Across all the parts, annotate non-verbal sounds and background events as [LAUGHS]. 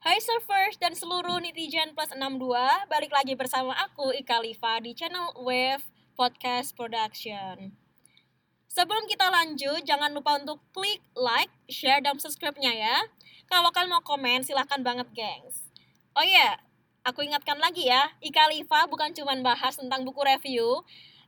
Hai surfers dan seluruh netizen plus 62, balik lagi bersama aku Ika Liva di channel Wave Podcast Production. Sebelum kita lanjut, jangan lupa untuk klik like, share, dan subscribe-nya ya. Kalau kalian mau komen, silahkan banget gengs. Oh iya, yeah, aku ingatkan lagi ya, Ika Liva bukan cuma bahas tentang buku review,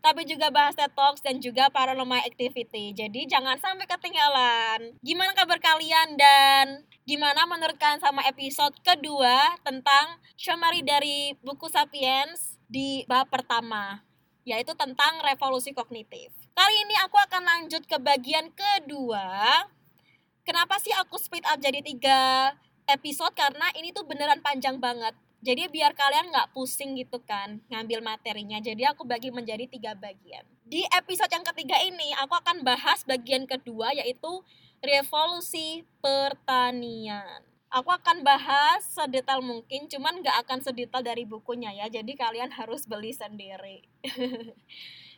tapi juga bahas TED Talks dan juga paranormal activity. Jadi jangan sampai ketinggalan. Gimana kabar kalian dan gimana menurut kalian sama episode kedua tentang summary dari buku Sapiens di bab pertama, yaitu tentang revolusi kognitif. Kali ini aku akan lanjut ke bagian kedua. Kenapa sih aku speed up jadi tiga episode? Karena ini tuh beneran panjang banget jadi biar kalian nggak pusing gitu kan ngambil materinya. Jadi aku bagi menjadi tiga bagian. Di episode yang ketiga ini aku akan bahas bagian kedua yaitu revolusi pertanian. Aku akan bahas sedetail mungkin cuman nggak akan sedetail dari bukunya ya. Jadi kalian harus beli sendiri. [LAUGHS]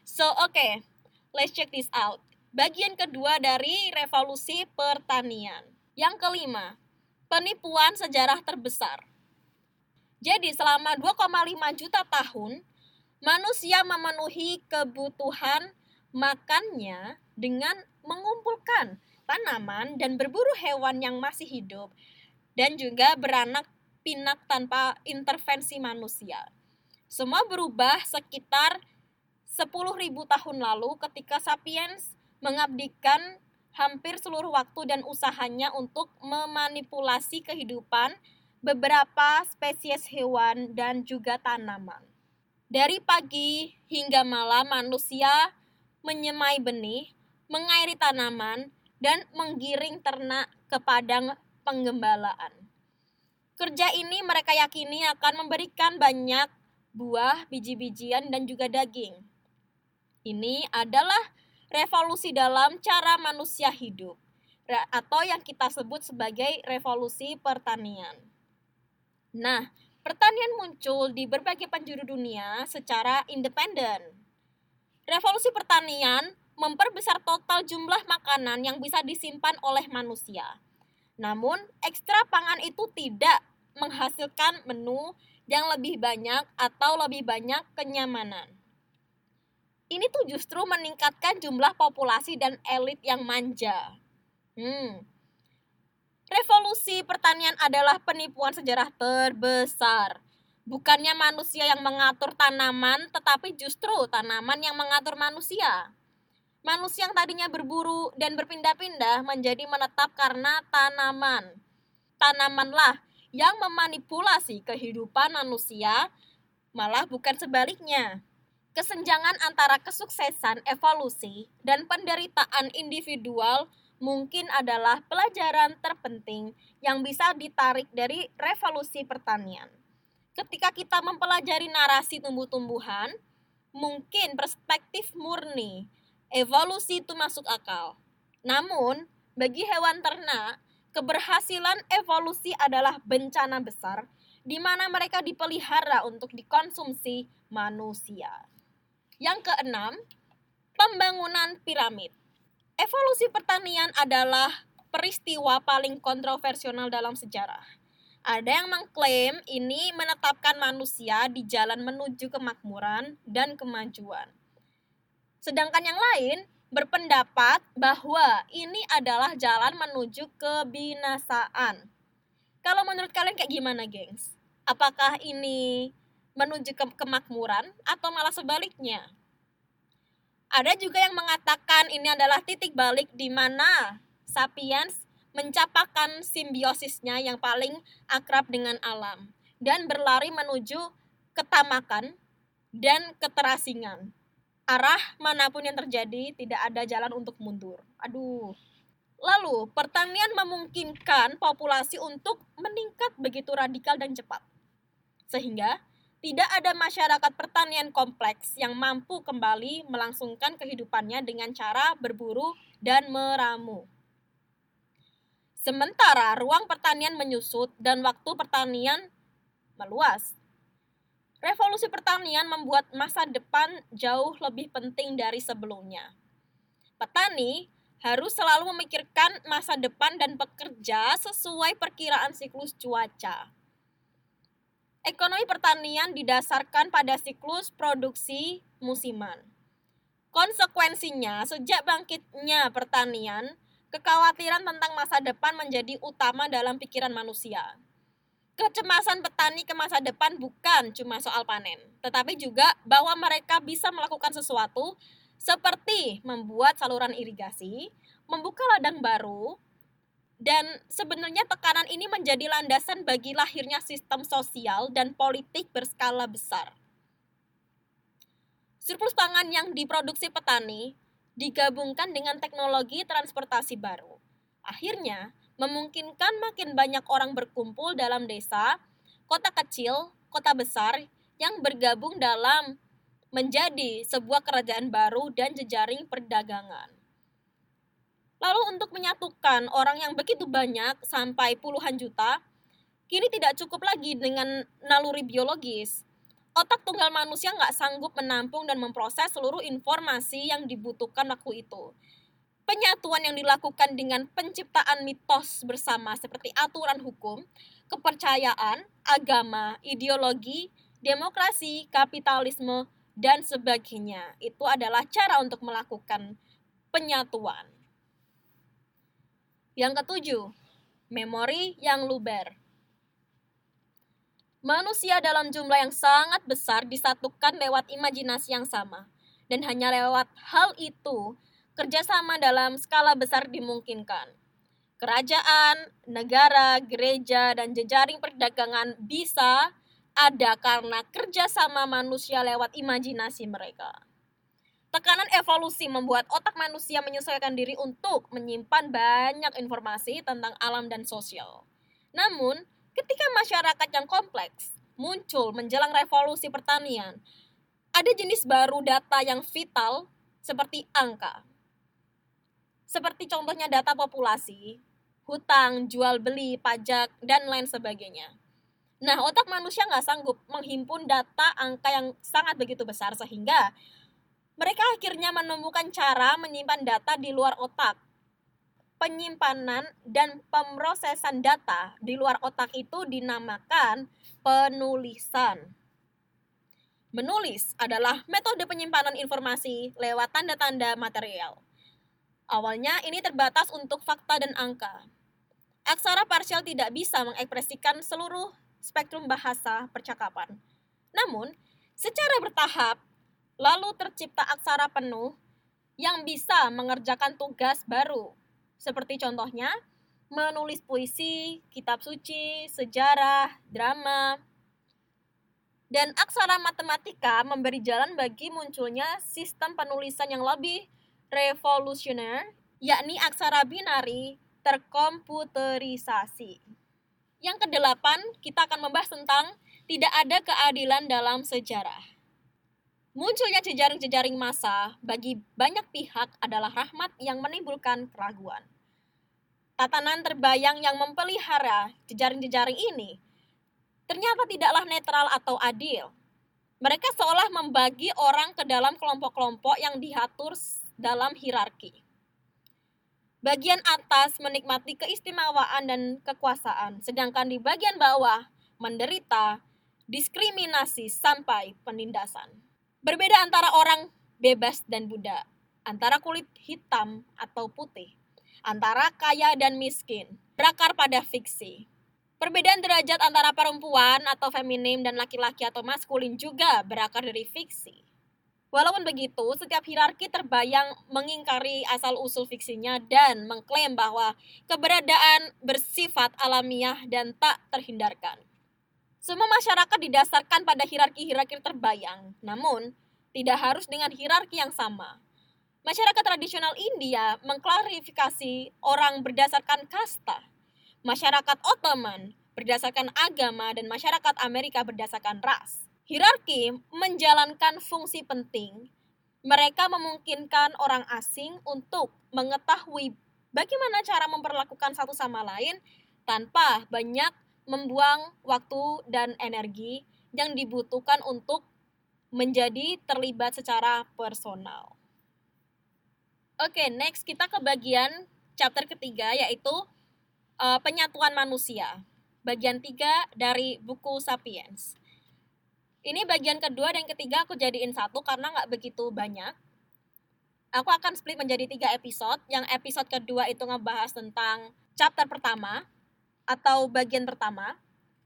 So oke. Okay, let's check this out. Bagian kedua dari revolusi pertanian. Yang kelima penipuan sejarah terbesar jadi selama 2,5 juta tahun, manusia memenuhi kebutuhan makannya dengan mengumpulkan tanaman dan berburu hewan yang masih hidup dan juga beranak pinak tanpa intervensi manusia. Semua berubah sekitar 10.000 tahun lalu ketika sapiens mengabdikan hampir seluruh waktu dan usahanya untuk memanipulasi kehidupan beberapa spesies hewan dan juga tanaman. Dari pagi hingga malam manusia menyemai benih, mengairi tanaman, dan menggiring ternak ke padang penggembalaan. Kerja ini mereka yakini akan memberikan banyak buah, biji-bijian, dan juga daging. Ini adalah revolusi dalam cara manusia hidup, atau yang kita sebut sebagai revolusi pertanian. Nah, pertanian muncul di berbagai penjuru dunia secara independen. Revolusi pertanian memperbesar total jumlah makanan yang bisa disimpan oleh manusia. Namun, ekstra pangan itu tidak menghasilkan menu yang lebih banyak atau lebih banyak kenyamanan. Ini tuh justru meningkatkan jumlah populasi dan elit yang manja. Hmm, Revolusi pertanian adalah penipuan sejarah terbesar. Bukannya manusia yang mengatur tanaman, tetapi justru tanaman yang mengatur manusia. Manusia yang tadinya berburu dan berpindah-pindah menjadi menetap karena tanaman. Tanamanlah yang memanipulasi kehidupan manusia, malah bukan sebaliknya. Kesenjangan antara kesuksesan evolusi dan penderitaan individual mungkin adalah pelajaran terpenting yang bisa ditarik dari revolusi pertanian. Ketika kita mempelajari narasi tumbuh-tumbuhan, mungkin perspektif murni evolusi itu masuk akal. Namun, bagi hewan ternak, keberhasilan evolusi adalah bencana besar di mana mereka dipelihara untuk dikonsumsi manusia. Yang keenam, pembangunan piramid. Evolusi pertanian adalah peristiwa paling kontroversial dalam sejarah. Ada yang mengklaim ini menetapkan manusia di jalan menuju kemakmuran dan kemajuan. Sedangkan yang lain berpendapat bahwa ini adalah jalan menuju kebinasaan. Kalau menurut kalian kayak gimana, gengs? Apakah ini menuju ke kemakmuran atau malah sebaliknya? Ada juga yang mengatakan ini adalah titik balik di mana sapiens mencapakan simbiosisnya yang paling akrab dengan alam dan berlari menuju ketamakan dan keterasingan. Arah mana pun yang terjadi tidak ada jalan untuk mundur. Aduh. Lalu, pertanian memungkinkan populasi untuk meningkat begitu radikal dan cepat. Sehingga tidak ada masyarakat pertanian kompleks yang mampu kembali melangsungkan kehidupannya dengan cara berburu dan meramu. Sementara ruang pertanian menyusut dan waktu pertanian meluas. Revolusi pertanian membuat masa depan jauh lebih penting dari sebelumnya. Petani harus selalu memikirkan masa depan dan bekerja sesuai perkiraan siklus cuaca. Ekonomi pertanian didasarkan pada siklus produksi musiman. Konsekuensinya, sejak bangkitnya pertanian, kekhawatiran tentang masa depan menjadi utama dalam pikiran manusia. Kecemasan petani ke masa depan bukan cuma soal panen, tetapi juga bahwa mereka bisa melakukan sesuatu seperti membuat saluran irigasi, membuka ladang baru, dan sebenarnya tekanan ini menjadi landasan bagi lahirnya sistem sosial dan politik berskala besar. Surplus pangan yang diproduksi petani digabungkan dengan teknologi transportasi baru. Akhirnya, memungkinkan makin banyak orang berkumpul dalam desa, kota kecil, kota besar yang bergabung dalam menjadi sebuah kerajaan baru dan jejaring perdagangan. Lalu untuk menyatukan orang yang begitu banyak sampai puluhan juta, kini tidak cukup lagi dengan naluri biologis. Otak tunggal manusia nggak sanggup menampung dan memproses seluruh informasi yang dibutuhkan waktu itu. Penyatuan yang dilakukan dengan penciptaan mitos bersama seperti aturan hukum, kepercayaan, agama, ideologi, demokrasi, kapitalisme, dan sebagainya. Itu adalah cara untuk melakukan penyatuan. Yang ketujuh, memori yang luber. Manusia dalam jumlah yang sangat besar disatukan lewat imajinasi yang sama. Dan hanya lewat hal itu, kerjasama dalam skala besar dimungkinkan. Kerajaan, negara, gereja, dan jejaring perdagangan bisa ada karena kerjasama manusia lewat imajinasi mereka. Tekanan evolusi membuat otak manusia menyesuaikan diri untuk menyimpan banyak informasi tentang alam dan sosial. Namun, ketika masyarakat yang kompleks muncul menjelang revolusi pertanian, ada jenis baru data yang vital seperti angka. Seperti contohnya data populasi, hutang, jual beli, pajak, dan lain sebagainya. Nah, otak manusia nggak sanggup menghimpun data angka yang sangat begitu besar sehingga mereka akhirnya menemukan cara menyimpan data di luar otak. Penyimpanan dan pemrosesan data di luar otak itu dinamakan penulisan. Menulis adalah metode penyimpanan informasi lewat tanda-tanda material. Awalnya ini terbatas untuk fakta dan angka. Aksara parsial tidak bisa mengekspresikan seluruh spektrum bahasa percakapan. Namun, secara bertahap, lalu tercipta aksara penuh yang bisa mengerjakan tugas baru. Seperti contohnya, menulis puisi, kitab suci, sejarah, drama, dan aksara matematika memberi jalan bagi munculnya sistem penulisan yang lebih revolusioner, yakni aksara binari terkomputerisasi. Yang kedelapan, kita akan membahas tentang tidak ada keadilan dalam sejarah. Munculnya jejaring-jejaring massa bagi banyak pihak adalah rahmat yang menimbulkan keraguan. Tatanan terbayang yang mempelihara jejaring-jejaring ini ternyata tidaklah netral atau adil. Mereka seolah membagi orang ke dalam kelompok-kelompok yang diatur dalam hierarki. Bagian atas menikmati keistimewaan dan kekuasaan, sedangkan di bagian bawah menderita diskriminasi sampai penindasan. Berbeda antara orang bebas dan budak, antara kulit hitam atau putih, antara kaya dan miskin, berakar pada fiksi. Perbedaan derajat antara perempuan atau feminim dan laki-laki atau maskulin juga berakar dari fiksi. Walaupun begitu, setiap hierarki terbayang mengingkari asal-usul fiksinya dan mengklaim bahwa keberadaan bersifat alamiah dan tak terhindarkan. Semua masyarakat didasarkan pada hierarki-hierarki terbayang, namun tidak harus dengan hierarki yang sama. Masyarakat tradisional India mengklarifikasi orang berdasarkan kasta. Masyarakat Ottoman berdasarkan agama dan masyarakat Amerika berdasarkan ras. Hierarki menjalankan fungsi penting. Mereka memungkinkan orang asing untuk mengetahui bagaimana cara memperlakukan satu sama lain tanpa banyak membuang waktu dan energi yang dibutuhkan untuk menjadi terlibat secara personal. Oke, next kita ke bagian chapter ketiga yaitu uh, penyatuan manusia. Bagian tiga dari buku Sapiens. Ini bagian kedua dan ketiga aku jadiin satu karena nggak begitu banyak. Aku akan split menjadi tiga episode. Yang episode kedua itu ngebahas tentang chapter pertama atau bagian pertama.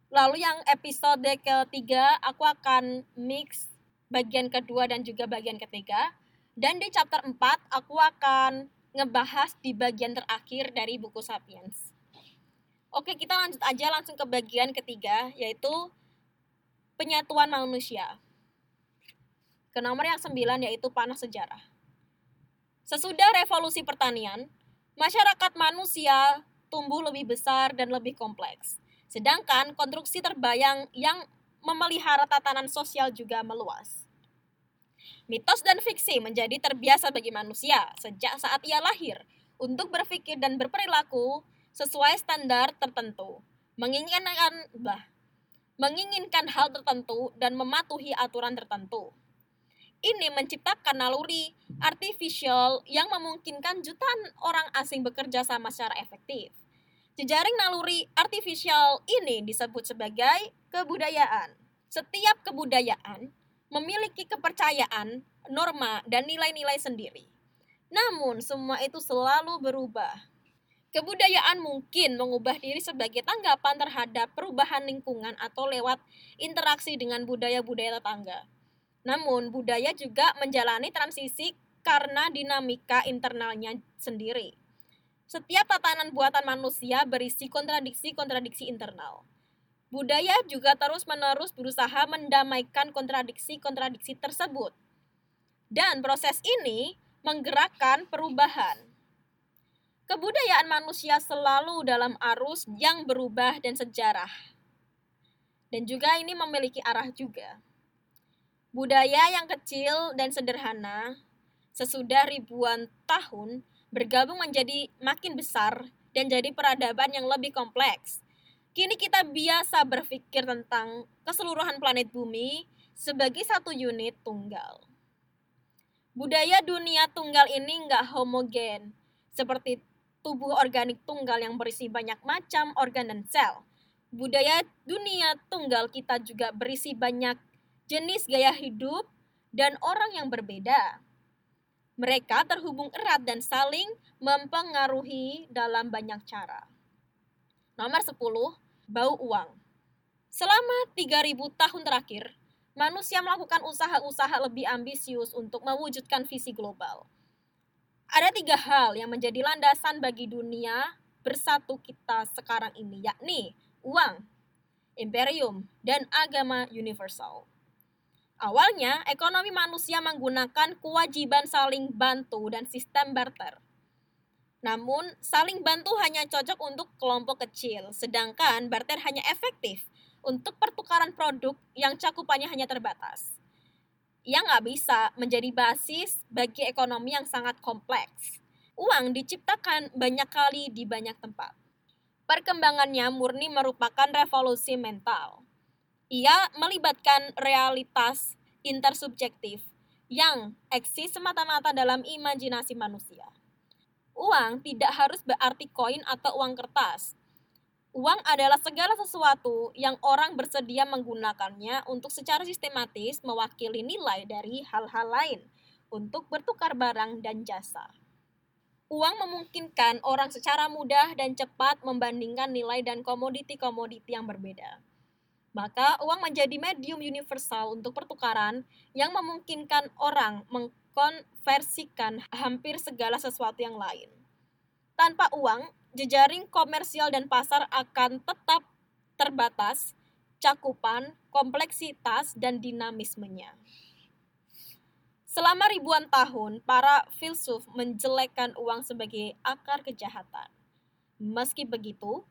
Lalu yang episode ketiga aku akan mix bagian kedua dan juga bagian ketiga. Dan di chapter 4 aku akan ngebahas di bagian terakhir dari buku Sapiens. Oke, kita lanjut aja langsung ke bagian ketiga, yaitu penyatuan manusia. Ke nomor yang sembilan yaitu panah sejarah. Sesudah revolusi pertanian, masyarakat manusia tumbuh lebih besar dan lebih kompleks. Sedangkan konstruksi terbayang yang memelihara tatanan sosial juga meluas. Mitos dan fiksi menjadi terbiasa bagi manusia sejak saat ia lahir untuk berpikir dan berperilaku sesuai standar tertentu, menginginkan bah, menginginkan hal tertentu dan mematuhi aturan tertentu. Ini menciptakan naluri artificial yang memungkinkan jutaan orang asing bekerja sama secara efektif. Jejaring naluri artificial ini disebut sebagai kebudayaan. Setiap kebudayaan memiliki kepercayaan, norma, dan nilai-nilai sendiri. Namun, semua itu selalu berubah. Kebudayaan mungkin mengubah diri sebagai tanggapan terhadap perubahan lingkungan atau lewat interaksi dengan budaya-budaya tetangga. Namun, budaya juga menjalani transisi karena dinamika internalnya sendiri. Setiap tatanan buatan manusia berisi kontradiksi-kontradiksi internal. Budaya juga terus-menerus berusaha mendamaikan kontradiksi-kontradiksi tersebut. Dan proses ini menggerakkan perubahan. Kebudayaan manusia selalu dalam arus yang berubah dan sejarah. Dan juga ini memiliki arah juga. Budaya yang kecil dan sederhana sesudah ribuan tahun bergabung menjadi makin besar dan jadi peradaban yang lebih kompleks Kini kita biasa berpikir tentang keseluruhan planet bumi sebagai satu unit tunggal. Budaya dunia tunggal ini nggak homogen, seperti tubuh organik tunggal yang berisi banyak macam organ dan sel. Budaya dunia tunggal kita juga berisi banyak jenis gaya hidup dan orang yang berbeda. Mereka terhubung erat dan saling mempengaruhi dalam banyak cara. Nomor 10, bau uang. Selama 3000 tahun terakhir, manusia melakukan usaha-usaha lebih ambisius untuk mewujudkan visi global. Ada tiga hal yang menjadi landasan bagi dunia bersatu kita sekarang ini, yakni uang, imperium, dan agama universal. Awalnya, ekonomi manusia menggunakan kewajiban saling bantu dan sistem barter. Namun, saling bantu hanya cocok untuk kelompok kecil, sedangkan barter hanya efektif untuk pertukaran produk yang cakupannya hanya terbatas. Yang nggak bisa menjadi basis bagi ekonomi yang sangat kompleks. Uang diciptakan banyak kali di banyak tempat. Perkembangannya murni merupakan revolusi mental. Ia melibatkan realitas intersubjektif yang eksis semata-mata dalam imajinasi manusia. Uang tidak harus berarti koin atau uang kertas. Uang adalah segala sesuatu yang orang bersedia menggunakannya untuk secara sistematis mewakili nilai dari hal-hal lain untuk bertukar barang dan jasa. Uang memungkinkan orang secara mudah dan cepat membandingkan nilai dan komoditi-komoditi yang berbeda. Maka uang menjadi medium universal untuk pertukaran yang memungkinkan orang mengkonversikan hampir segala sesuatu yang lain. Tanpa uang, jejaring komersial dan pasar akan tetap terbatas, cakupan, kompleksitas, dan dinamismenya. Selama ribuan tahun, para filsuf menjelekkan uang sebagai akar kejahatan. Meski begitu,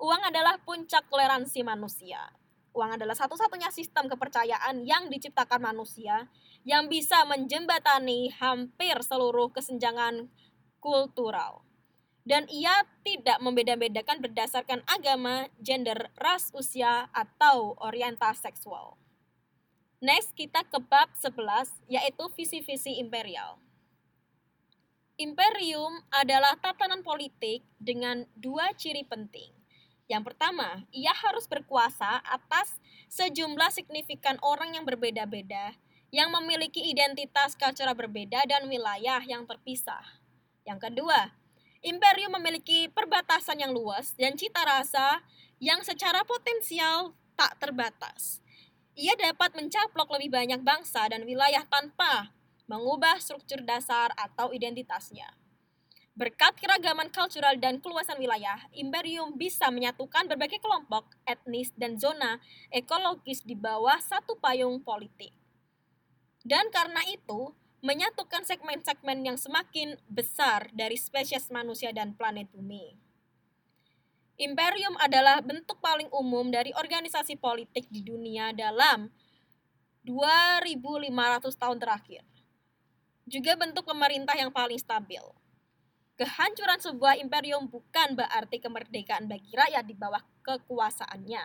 uang adalah puncak toleransi manusia. Uang adalah satu-satunya sistem kepercayaan yang diciptakan manusia yang bisa menjembatani hampir seluruh kesenjangan kultural. Dan ia tidak membeda-bedakan berdasarkan agama, gender, ras, usia, atau orientasi seksual. Next, kita ke bab 11, yaitu visi-visi imperial. Imperium adalah tatanan politik dengan dua ciri penting. Yang pertama, ia harus berkuasa atas sejumlah signifikan orang yang berbeda-beda, yang memiliki identitas cultural berbeda dan wilayah yang terpisah. Yang kedua, imperium memiliki perbatasan yang luas dan cita rasa yang secara potensial tak terbatas. Ia dapat mencaplok lebih banyak bangsa dan wilayah tanpa mengubah struktur dasar atau identitasnya. Berkat keragaman kultural dan keluasan wilayah, imperium bisa menyatukan berbagai kelompok, etnis, dan zona ekologis di bawah satu payung politik. Dan karena itu, menyatukan segmen-segmen yang semakin besar dari spesies manusia dan planet bumi. Imperium adalah bentuk paling umum dari organisasi politik di dunia dalam 2500 tahun terakhir juga bentuk pemerintah yang paling stabil. Kehancuran sebuah imperium bukan berarti kemerdekaan bagi rakyat di bawah kekuasaannya.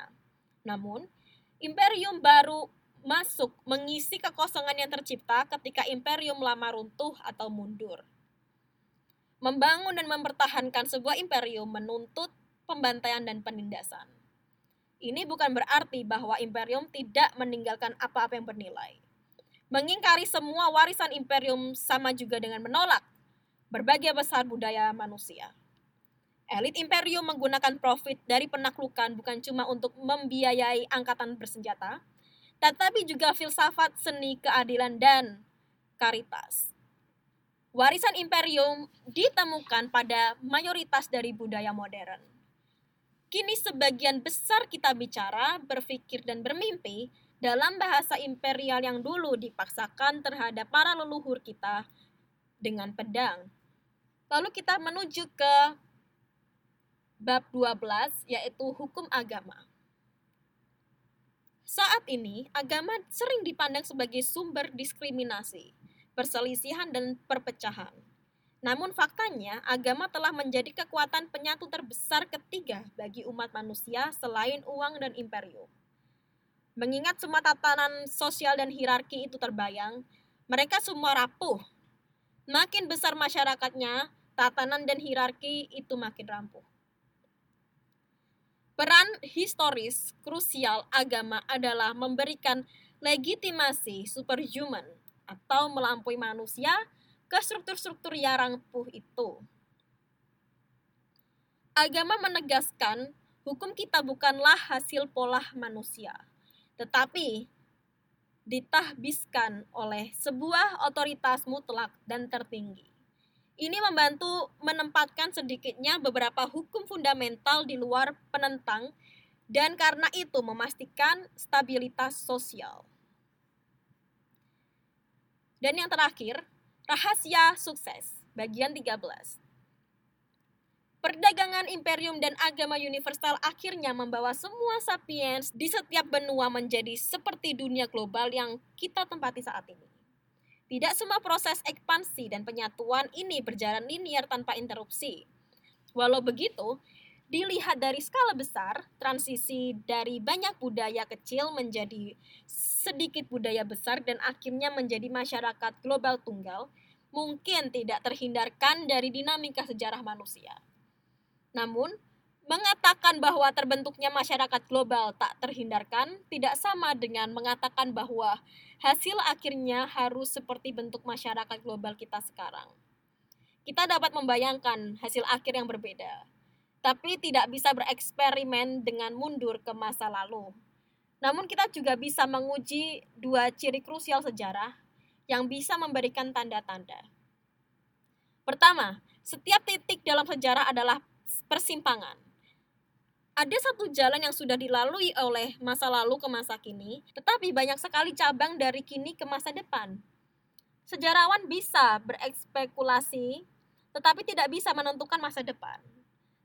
Namun, imperium baru masuk mengisi kekosongan yang tercipta ketika imperium lama runtuh atau mundur. Membangun dan mempertahankan sebuah imperium menuntut pembantaian dan penindasan. Ini bukan berarti bahwa imperium tidak meninggalkan apa-apa yang bernilai Mengingkari semua warisan imperium sama juga dengan menolak berbagai besar budaya manusia. Elit imperium menggunakan profit dari penaklukan bukan cuma untuk membiayai angkatan bersenjata, tetapi juga filsafat seni keadilan dan karitas. Warisan imperium ditemukan pada mayoritas dari budaya modern. Kini sebagian besar kita bicara, berpikir, dan bermimpi dalam bahasa imperial yang dulu dipaksakan terhadap para leluhur kita dengan pedang. Lalu kita menuju ke bab 12 yaitu hukum agama. Saat ini, agama sering dipandang sebagai sumber diskriminasi, perselisihan, dan perpecahan. Namun faktanya, agama telah menjadi kekuatan penyatu terbesar ketiga bagi umat manusia selain uang dan imperium. Mengingat semua tatanan sosial dan hierarki itu terbayang, mereka semua rapuh. Makin besar masyarakatnya, tatanan dan hierarki itu makin rapuh. Peran historis krusial agama adalah memberikan legitimasi superhuman atau melampaui manusia ke struktur-struktur yang rapuh itu. Agama menegaskan hukum kita bukanlah hasil pola manusia, tetapi ditahbiskan oleh sebuah otoritas mutlak dan tertinggi. Ini membantu menempatkan sedikitnya beberapa hukum fundamental di luar penentang dan karena itu memastikan stabilitas sosial. Dan yang terakhir, rahasia sukses, bagian 13. Perdagangan imperium dan agama universal akhirnya membawa semua sapiens di setiap benua menjadi seperti dunia global yang kita tempati saat ini. Tidak semua proses ekspansi dan penyatuan ini berjalan linear tanpa interupsi. Walau begitu, dilihat dari skala besar, transisi dari banyak budaya kecil menjadi sedikit budaya besar dan akhirnya menjadi masyarakat global tunggal, mungkin tidak terhindarkan dari dinamika sejarah manusia. Namun, mengatakan bahwa terbentuknya masyarakat global tak terhindarkan tidak sama dengan mengatakan bahwa hasil akhirnya harus seperti bentuk masyarakat global kita sekarang. Kita dapat membayangkan hasil akhir yang berbeda, tapi tidak bisa bereksperimen dengan mundur ke masa lalu. Namun kita juga bisa menguji dua ciri krusial sejarah yang bisa memberikan tanda-tanda. Pertama, setiap titik dalam sejarah adalah persimpangan. Ada satu jalan yang sudah dilalui oleh masa lalu ke masa kini, tetapi banyak sekali cabang dari kini ke masa depan. Sejarawan bisa berekspekulasi, tetapi tidak bisa menentukan masa depan.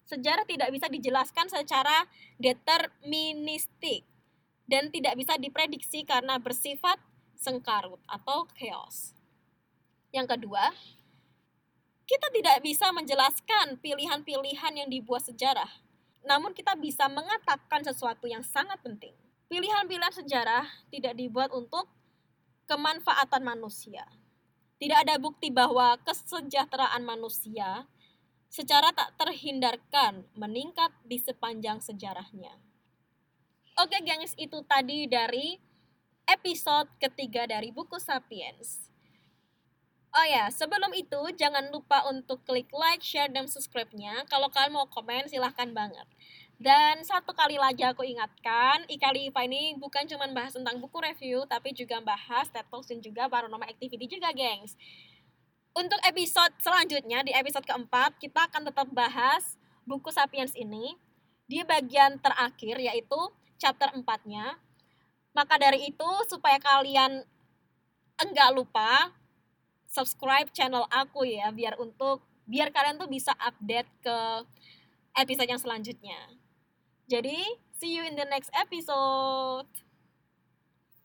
Sejarah tidak bisa dijelaskan secara deterministik dan tidak bisa diprediksi karena bersifat sengkarut atau chaos. Yang kedua, kita tidak bisa menjelaskan pilihan-pilihan yang dibuat sejarah, namun kita bisa mengatakan sesuatu yang sangat penting. Pilihan-pilihan sejarah tidak dibuat untuk kemanfaatan manusia, tidak ada bukti bahwa kesejahteraan manusia secara tak terhindarkan meningkat di sepanjang sejarahnya. Oke gengs, itu tadi dari episode ketiga dari buku Sapiens. Oh ya, sebelum itu jangan lupa untuk klik like, share, dan subscribe-nya. Kalau kalian mau komen, silahkan banget. Dan satu kali lagi aku ingatkan, Ikali Ipa ini bukan cuma bahas tentang buku review, tapi juga bahas TED Talks dan juga paranormal activity juga, gengs. Untuk episode selanjutnya, di episode keempat, kita akan tetap bahas buku Sapiens ini. Di bagian terakhir, yaitu chapter 4-nya. Maka dari itu, supaya kalian enggak lupa, subscribe channel aku ya, biar untuk biar kalian tuh bisa update ke episode yang selanjutnya. Jadi, see you in the next episode.